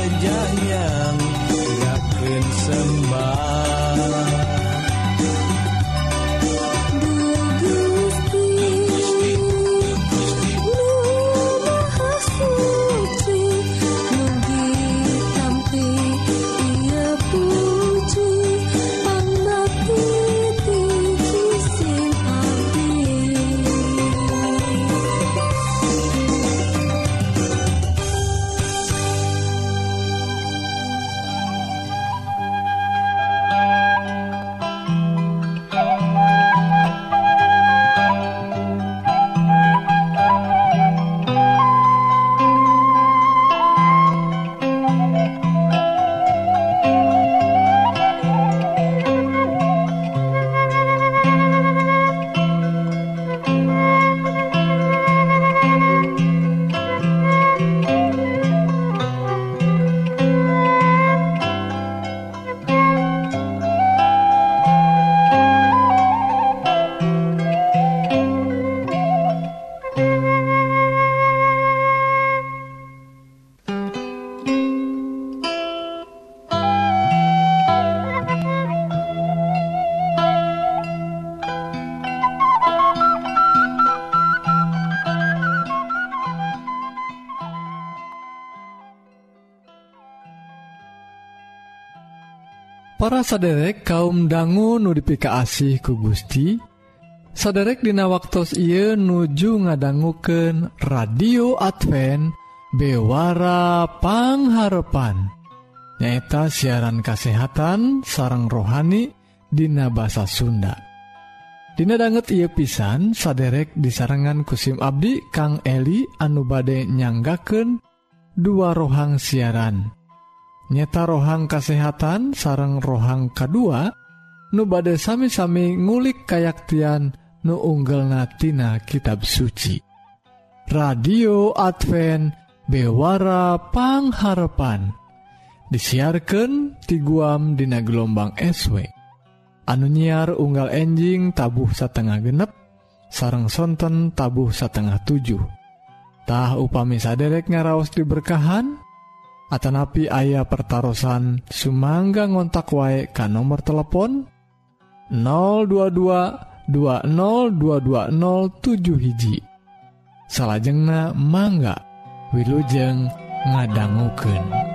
wajahnya saderek kaum dangu nudipika asih ku Gusti saderek Dina waktu Ieu nuju ngadangguken radio Advent bewarapangharepan nyaeta siaran kasehatan sarang rohani Dina bahasa Sunda. Dina banget ia pisan saderek disarangan kusim Abdi Kang Eli anu bade nyangaken dua rohang siaran. nyeta rohang kesehatan sarang rohang kedua nu badai sami-sami ngulik kayaktian nu unggal natina kitab suci. Radio Advent bewarapangharpan disiarkan ti guam dina gelombang SW anu nyiar unggal enjing tabuh satengah genep sarang sonten tabuh satengah 7 tah upami saderek ngaraos diberkahan Atanapi ayah pertaran Sumangga ngontak wae ka nomor telepon 022 202207 hiji salahjengna mangga Wilujeng ngadangguken.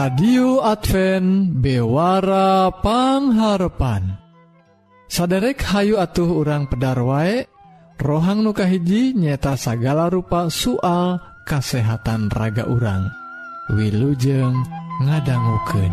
radio Advent bewara pangharpan. Saderek Hayu atuh urang pedar waek rohang nukahiji nyeta sagala rupa soal kasehatan raga urang. Wilujeng ngadangguken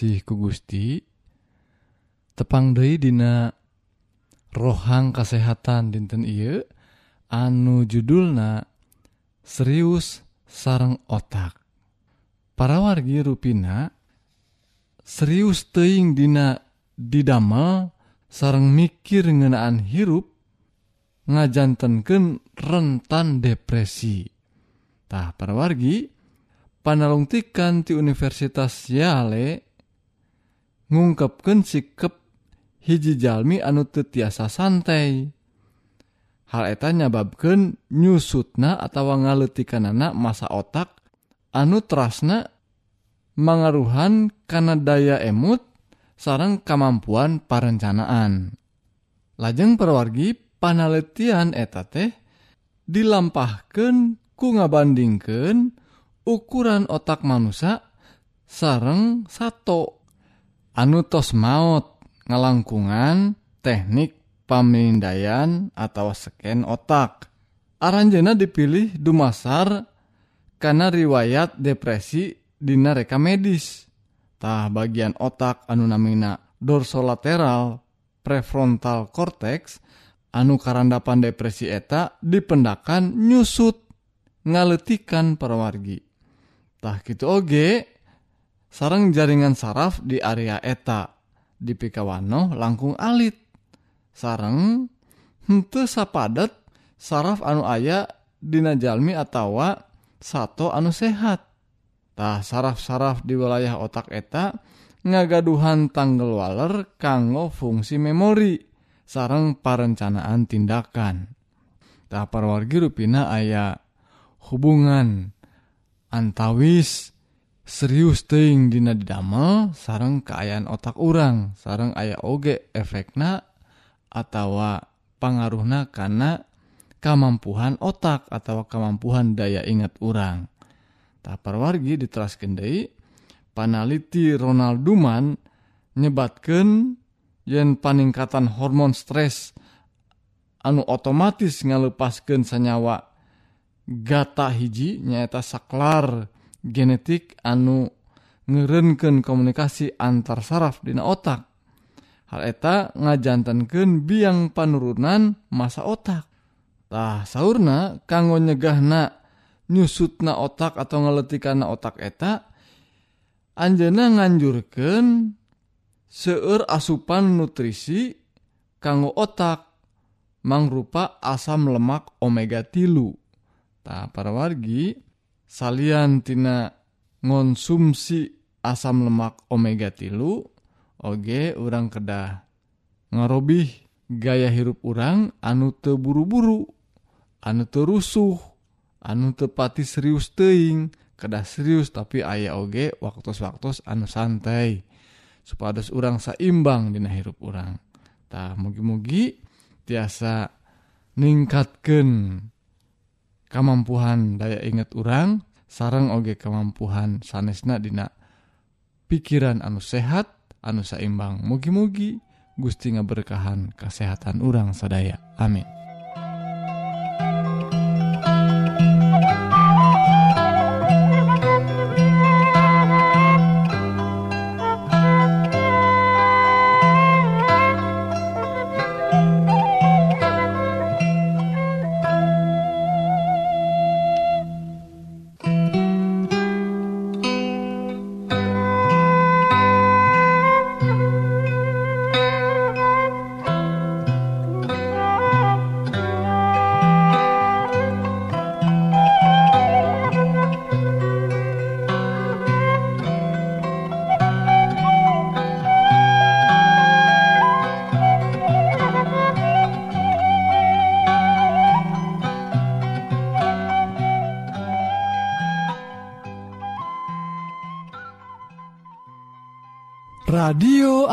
kasih ku Gusti. Tepang Dei dina rohang kesehatan dinten I anu judulna serius sarang otak. Para wargi ruina serius teing dina didamel sarang mikir ngenaan hirup ngajantenken rentan depresitah para wargi panalungtikan di Universitas Yale ngungkapken sikap hijijalmi anu tetiasa santai. Hal eta nyababken nyusutna atau ngaletikanana masa otak anu terasna mangaruhan karena daya emut sarang kemampuan parencanaan. Lajeng perwargi panelitian eta teh dilampahkan ku ngabandingkan ukuran otak manusia sarang sato satu Anutos maut ngalangkungan teknik pamindaian atau scan otak. Aranjena dipilih dumasar karena riwayat depresi dina reka medis. Tah bagian otak anu namina dorsolateral prefrontal cortex anu karandapan depresi eta dipendakan nyusut ngaletikan perwargi. Tah gitu oge sarang jaringan saraf di area eta. Di pikawano langkung alit. Sarang hente sapadat saraf anu aya dinajalmi atautawa satu anu sehattah saraf-saraf di wilayah otak eta ngagaduhan tanggel waler kanggo fungsi memori. Sarang perencanaan tindakan. Tak parwargi ruina aya hubungan antawis serius teing dina didamel sarang keayaan otak orang sarang aya oge efekna atawa pengaruhna karena kemampuan otak atau kemampuan daya ingat orang tapar wargi diteraskan deui panaliti Ronald Duman nyebatkan yen paningkatan hormon stres anu otomatis ngalepaskan senyawa gata hiji nyaeta saklar. genetik anu ngerenken komunikasi antar saraf dina otak. Hal eta ngajantankan biang panurunan masa otak. Tah sauna kanggo nyegahna nyusutna otak atau ngeletikan otak eta Anjena nganjurkan seueur asupan nutrisi kanggo otak mangrupa asam lemak omega tilu. Tah para wargi salian tina ngonsumsi asam lemak omega tilu Oge urang kedah ngarobih gaya hirup urang anu te buru-buru anu te rusuh anu tepati serius teing kedah serius tapi ayah oge waktu-waktu anu santai supados urang saimbang dina hirup urang. Tah mugi-mugi tiasa ningkatkan kemampuan daya ingat orang sarang oge kemampuan sanesna dina pikiran anu sehat anu saimbang mugi-mugi Gusti ngaberkahan kesehatan orang sadaya. Amin.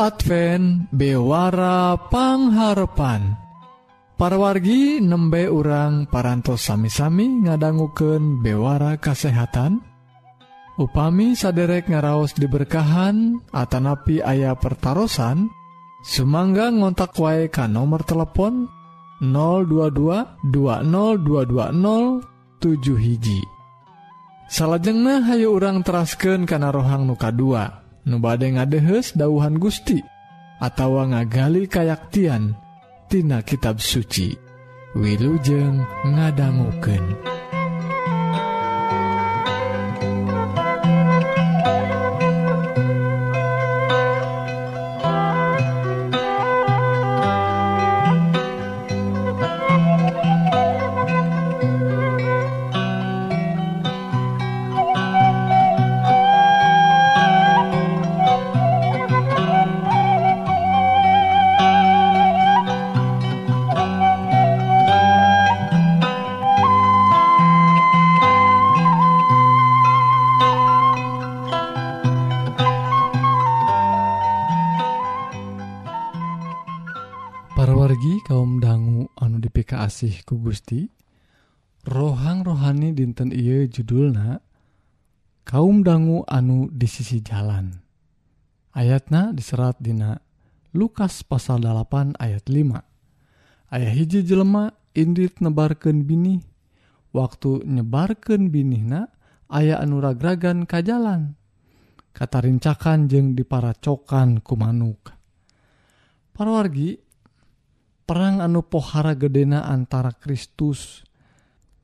Advent bewarapangharpan parwargi nembe urang parantos sami-sami ngadangguken bewara kasehatan. Upami saderek ngaraos diberkahan Atanapi ayah pertaran Sumangga ngontak wae ka nomor telepon 022 20220 hiji. Salahjengnah hayu urang terasken kana rohang nuka 2 nu bade ngadehes dauhan Gusti atawa ngagali kayaktian tina kitab suci Wilujeng ngadangguken. kasih ku Gusti rohang rohani dinten Iye judulna kaum dangu anu di sisi jalan. Ayatna diserat Dina Lukas pasal 8 ayat 5 ayah hiji jelema Indit nebarken bini. Waktu nyebarken binihna aya anuragragan ka jalan kata rincakan jeng diparacokan ku manuk. Parwargi perang anu pohara gedena antara Kristus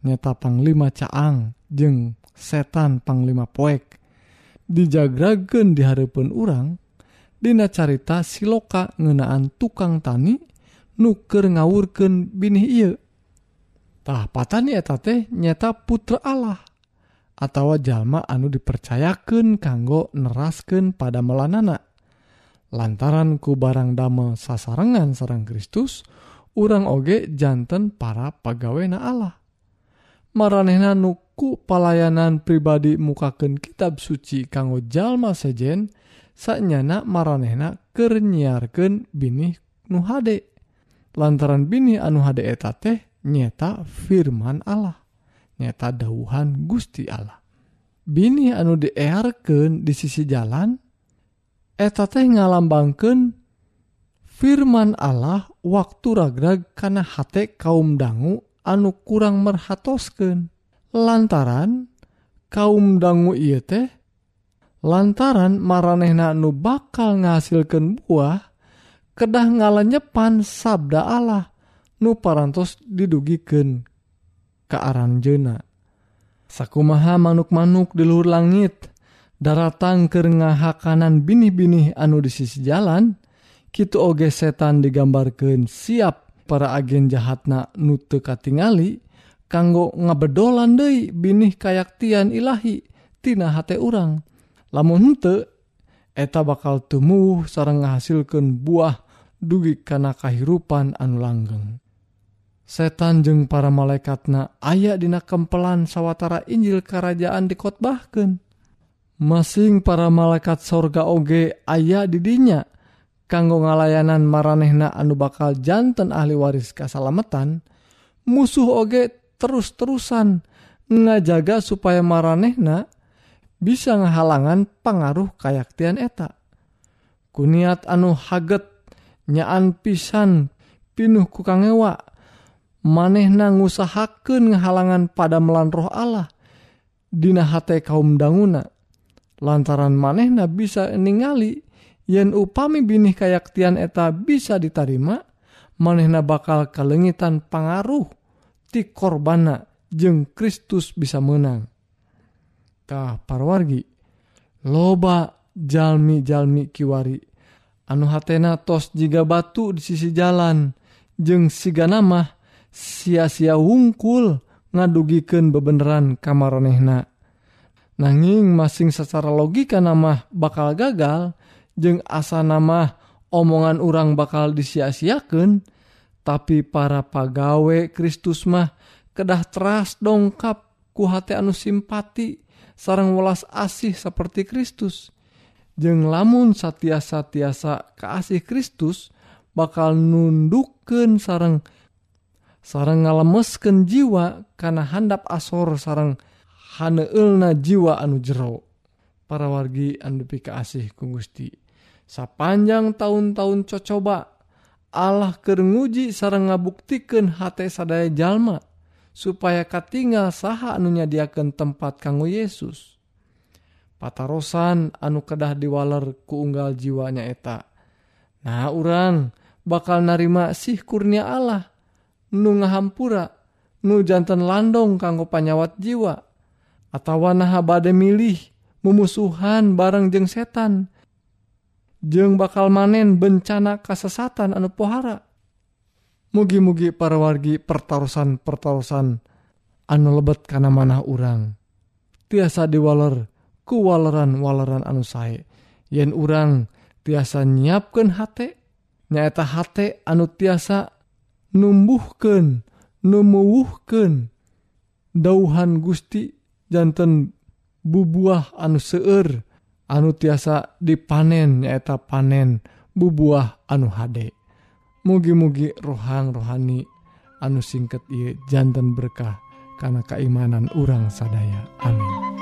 nyata Panglima Caang jeng setan Panglima poek. Dijagragen diharapun urang Dina carita siloka ngenaan tukang tani nuker ngawurken binih iatah patani eta teh nyata putra Allah atau jalma anu dipercayakan kanggo nerasken pada melanana. lantaranku barang damel sasarengan sarang Kristus urang oge jantan para pegawena Allah. Maranehna nuku pelayanan pribadi mukaken kitab suci kanggo jalma sejen saknyana maranehna kernyiarkan binih nuhade lantaran bini anu hade eta teh nyeta firman Allah nyata dauhan Gusti Allah. Bini anu diearkan di sisi jalan eta teh ngalambangkeun firman Allah waktu ragrag karena hate kaum dangu anu kurang merhatosken lantaran kaum dangu ieu teh lantaran maranehna nu bakal ngahasilkan buah kedah ngalanyepan sabda Allah nu parantos didugiken kearan jena sakumaha manuk-manuk di luhur langit daratang ke ngahakanan bini-bini anu di sisi jalan Kitu oge setan digambarkan siap para agen jahatna nute katingali kanggo ngabedolan Dei binih kayaktian Ilahitina hate urang. Lamun henteu, eta bakal tumuh sarang ngahasilkan buah dugi kana kahirupan anu langgeng. Setan jeung para malaikatna aya dina kempelan sawwatara Injil kerajaan dikotbahken masing para malaikat sorga oge ayah didinya kanggo ngalayanan maranehna anu bakal jantan ahli waris kasalamatan musuh oge terus-terusan ngajaga supaya maranehna bisa ngahalangan pengaruh kayaktian eta. Kuniat anu haget nyaan pisan pinuh ku kangewa manehna ngusahakeun ngahalangan pada melan roh Allah dina hate kaum danguna. lantaran manehna bisa ningali yen upami binih kayaktian eta bisa ditarima manehna bakal kalengitan pangaruh ti korbana jeng Kristus bisa menangtah parwargi loba jalmi-jalmi kiwari anu hatena tos jika batu di sisi jalan jeng siga nama sia-sia wungkul ngadugiken bebeneran kamaronehna nanging masing secara logika nama bakal gagal jeung asa nama omongan orang bakal disia-siakan tapi para pagawe Kristus mah kedah teras dongkap ku hati anu simpati sarang welas asih seperti Kristus. Jeng lamun satiasa-tiasa keasih Kristus bakal nundukken sarang sarang ngalemesken jiwa karena handap asor sarang haneulna jiwa anu jero. Para wargi anu pika ku Gusti. Sapanjang tahun-tahun cocoba Allah kernguji sarang ngabuktikan hate sadaya jalma supaya katingal saha anu diaken tempat kanggo Yesus. Patarosan anu kedah diwaler ku unggal jiwanya eta. Nah orang bakal narima sih kurnia Allah nu ngahampura nu jantan landong kanggo panyawat jiwa. atawa naha bade milih memusuhan bareng jeng setan. Jeng bakal manen bencana kasesatan anu pohara. Mugi-mugi para wargi pertarusan pertarusan anu lebet karena manah urang. Tiasa diwaler ku waleran waleran anu sae. Yen urang tiasa nyiapkan hate nyaeta hate anu tiasa numbuhkan numuwuhkan dauhan Gusti jantan bubuah anu seueur anu tiasa dipanen nyaeta panen bubuah anu hade. Mugi-mugi rohang rohani anu singket ia jantan berkah karena keimanan urang sadaya. Amin.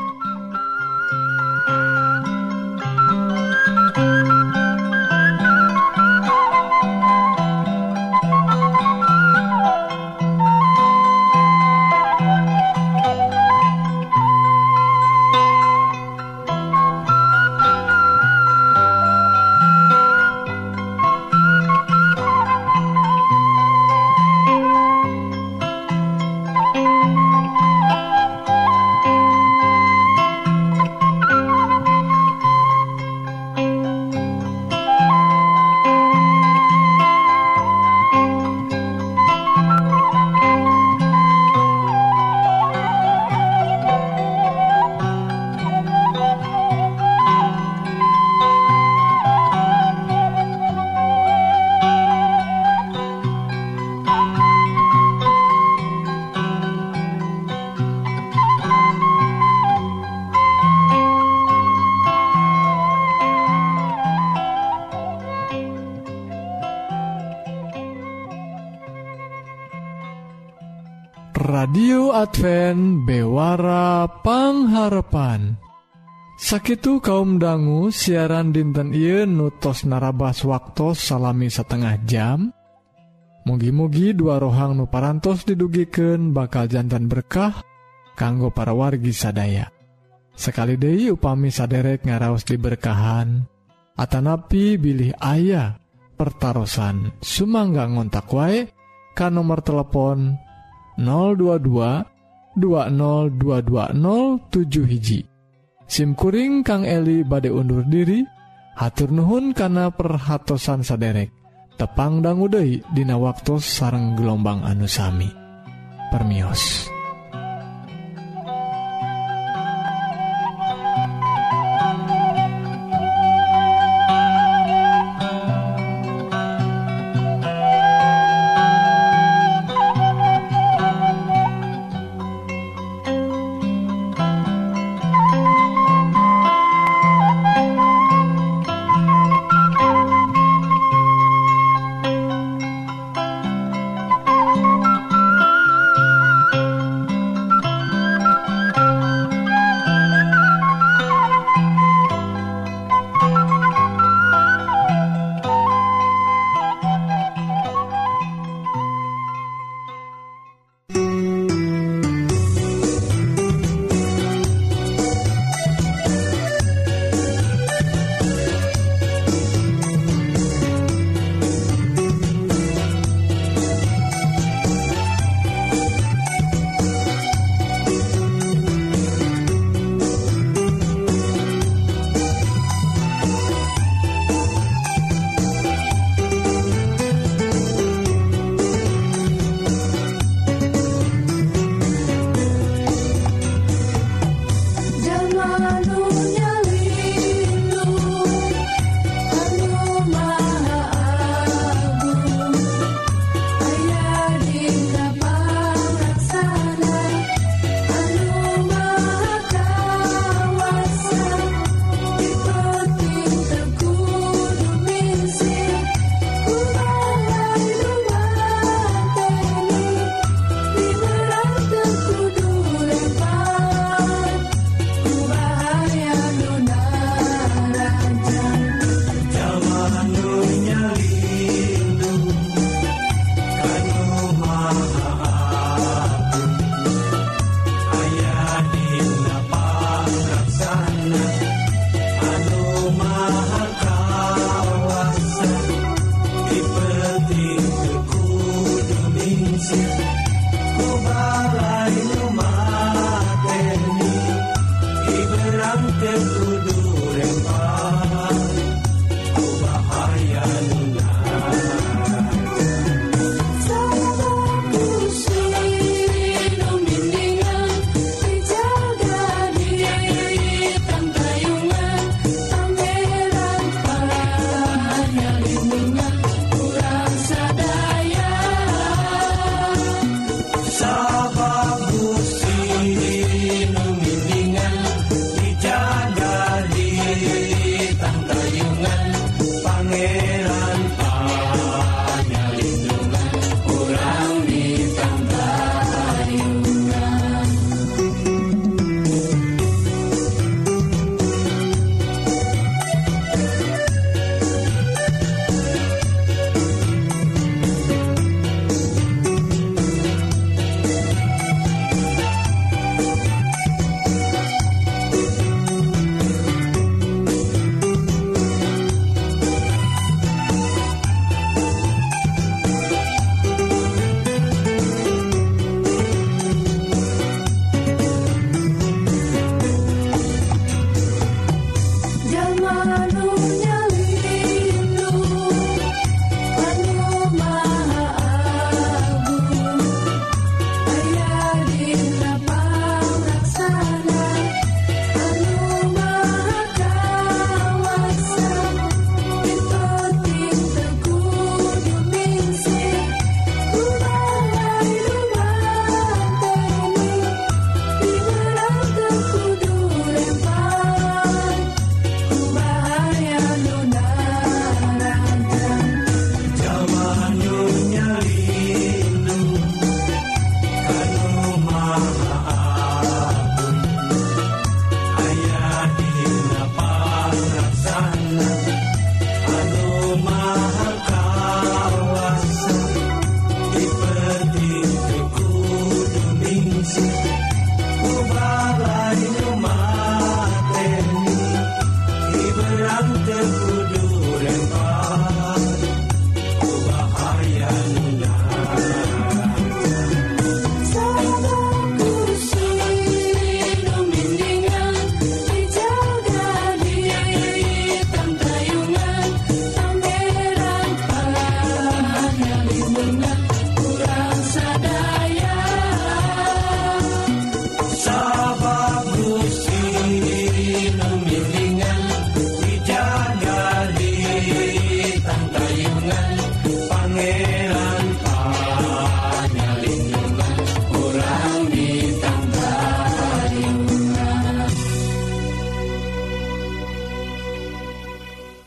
Radio Advance bewarapangngharepan Sakitu kaum dangu siaran dinten I nutos narabas waktu salami setengah jam. Mugi-mugi dua rohang nuparantos didugiken bakal jantan berkah kanggo para wargi sadaya. Sekali De upami saderek ngaraos diberkahan Atanapi bilih ayah pertaran Sumangga ngontak wae kan nomor telepon 022 202207 hiji. SIMkuring Kang Eli badai undur diri hatur Nuhun kana perhatsan saderek tepang dangguude Dina waktu sarang gelombang anusami permios